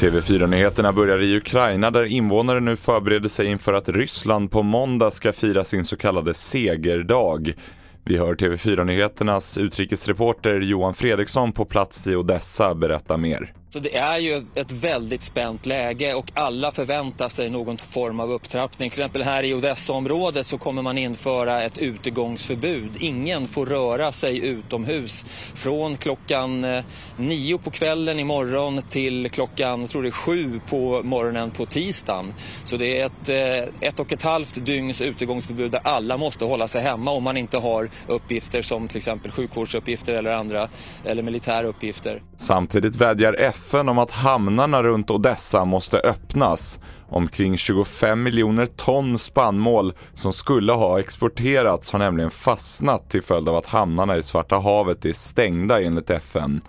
TV4-nyheterna börjar i Ukraina där invånare nu förbereder sig inför att Ryssland på måndag ska fira sin så kallade segerdag. Vi hör TV4-nyheternas utrikesreporter Johan Fredriksson på plats i Odessa berätta mer. Så det är ju ett väldigt spänt läge och alla förväntar sig någon form av upptrappning. Till exempel här i Odessa-området så kommer man införa ett utegångsförbud. Ingen får röra sig utomhus från klockan eh, nio på kvällen imorgon till klockan, tror det är sju på morgonen på tisdagen. Så det är ett, eh, ett och ett halvt dygns utegångsförbud där alla måste hålla sig hemma om man inte har uppgifter som till exempel sjukvårdsuppgifter eller andra eller militära uppgifter. Samtidigt vädjar FN om att hamnarna runt Odessa måste öppnas. Omkring 25 miljoner ton spannmål som skulle ha exporterats har nämligen fastnat till följd av att hamnarna i Svarta havet är stängda enligt FN.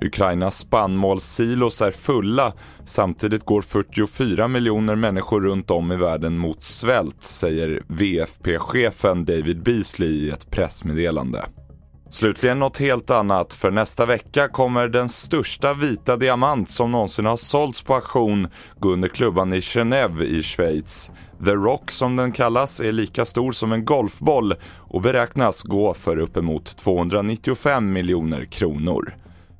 Ukrainas spannmålssilos är fulla, samtidigt går 44 miljoner människor runt om i världen mot svält, säger VFP-chefen David Beasley i ett pressmeddelande. Slutligen något helt annat, för nästa vecka kommer den största vita diamant som någonsin har sålts på auktion gå under klubban i Genève i Schweiz. The Rock som den kallas är lika stor som en golfboll och beräknas gå för uppemot 295 miljoner kronor.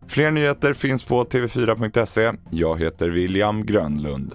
Fler nyheter finns på tv4.se. Jag heter William Grönlund.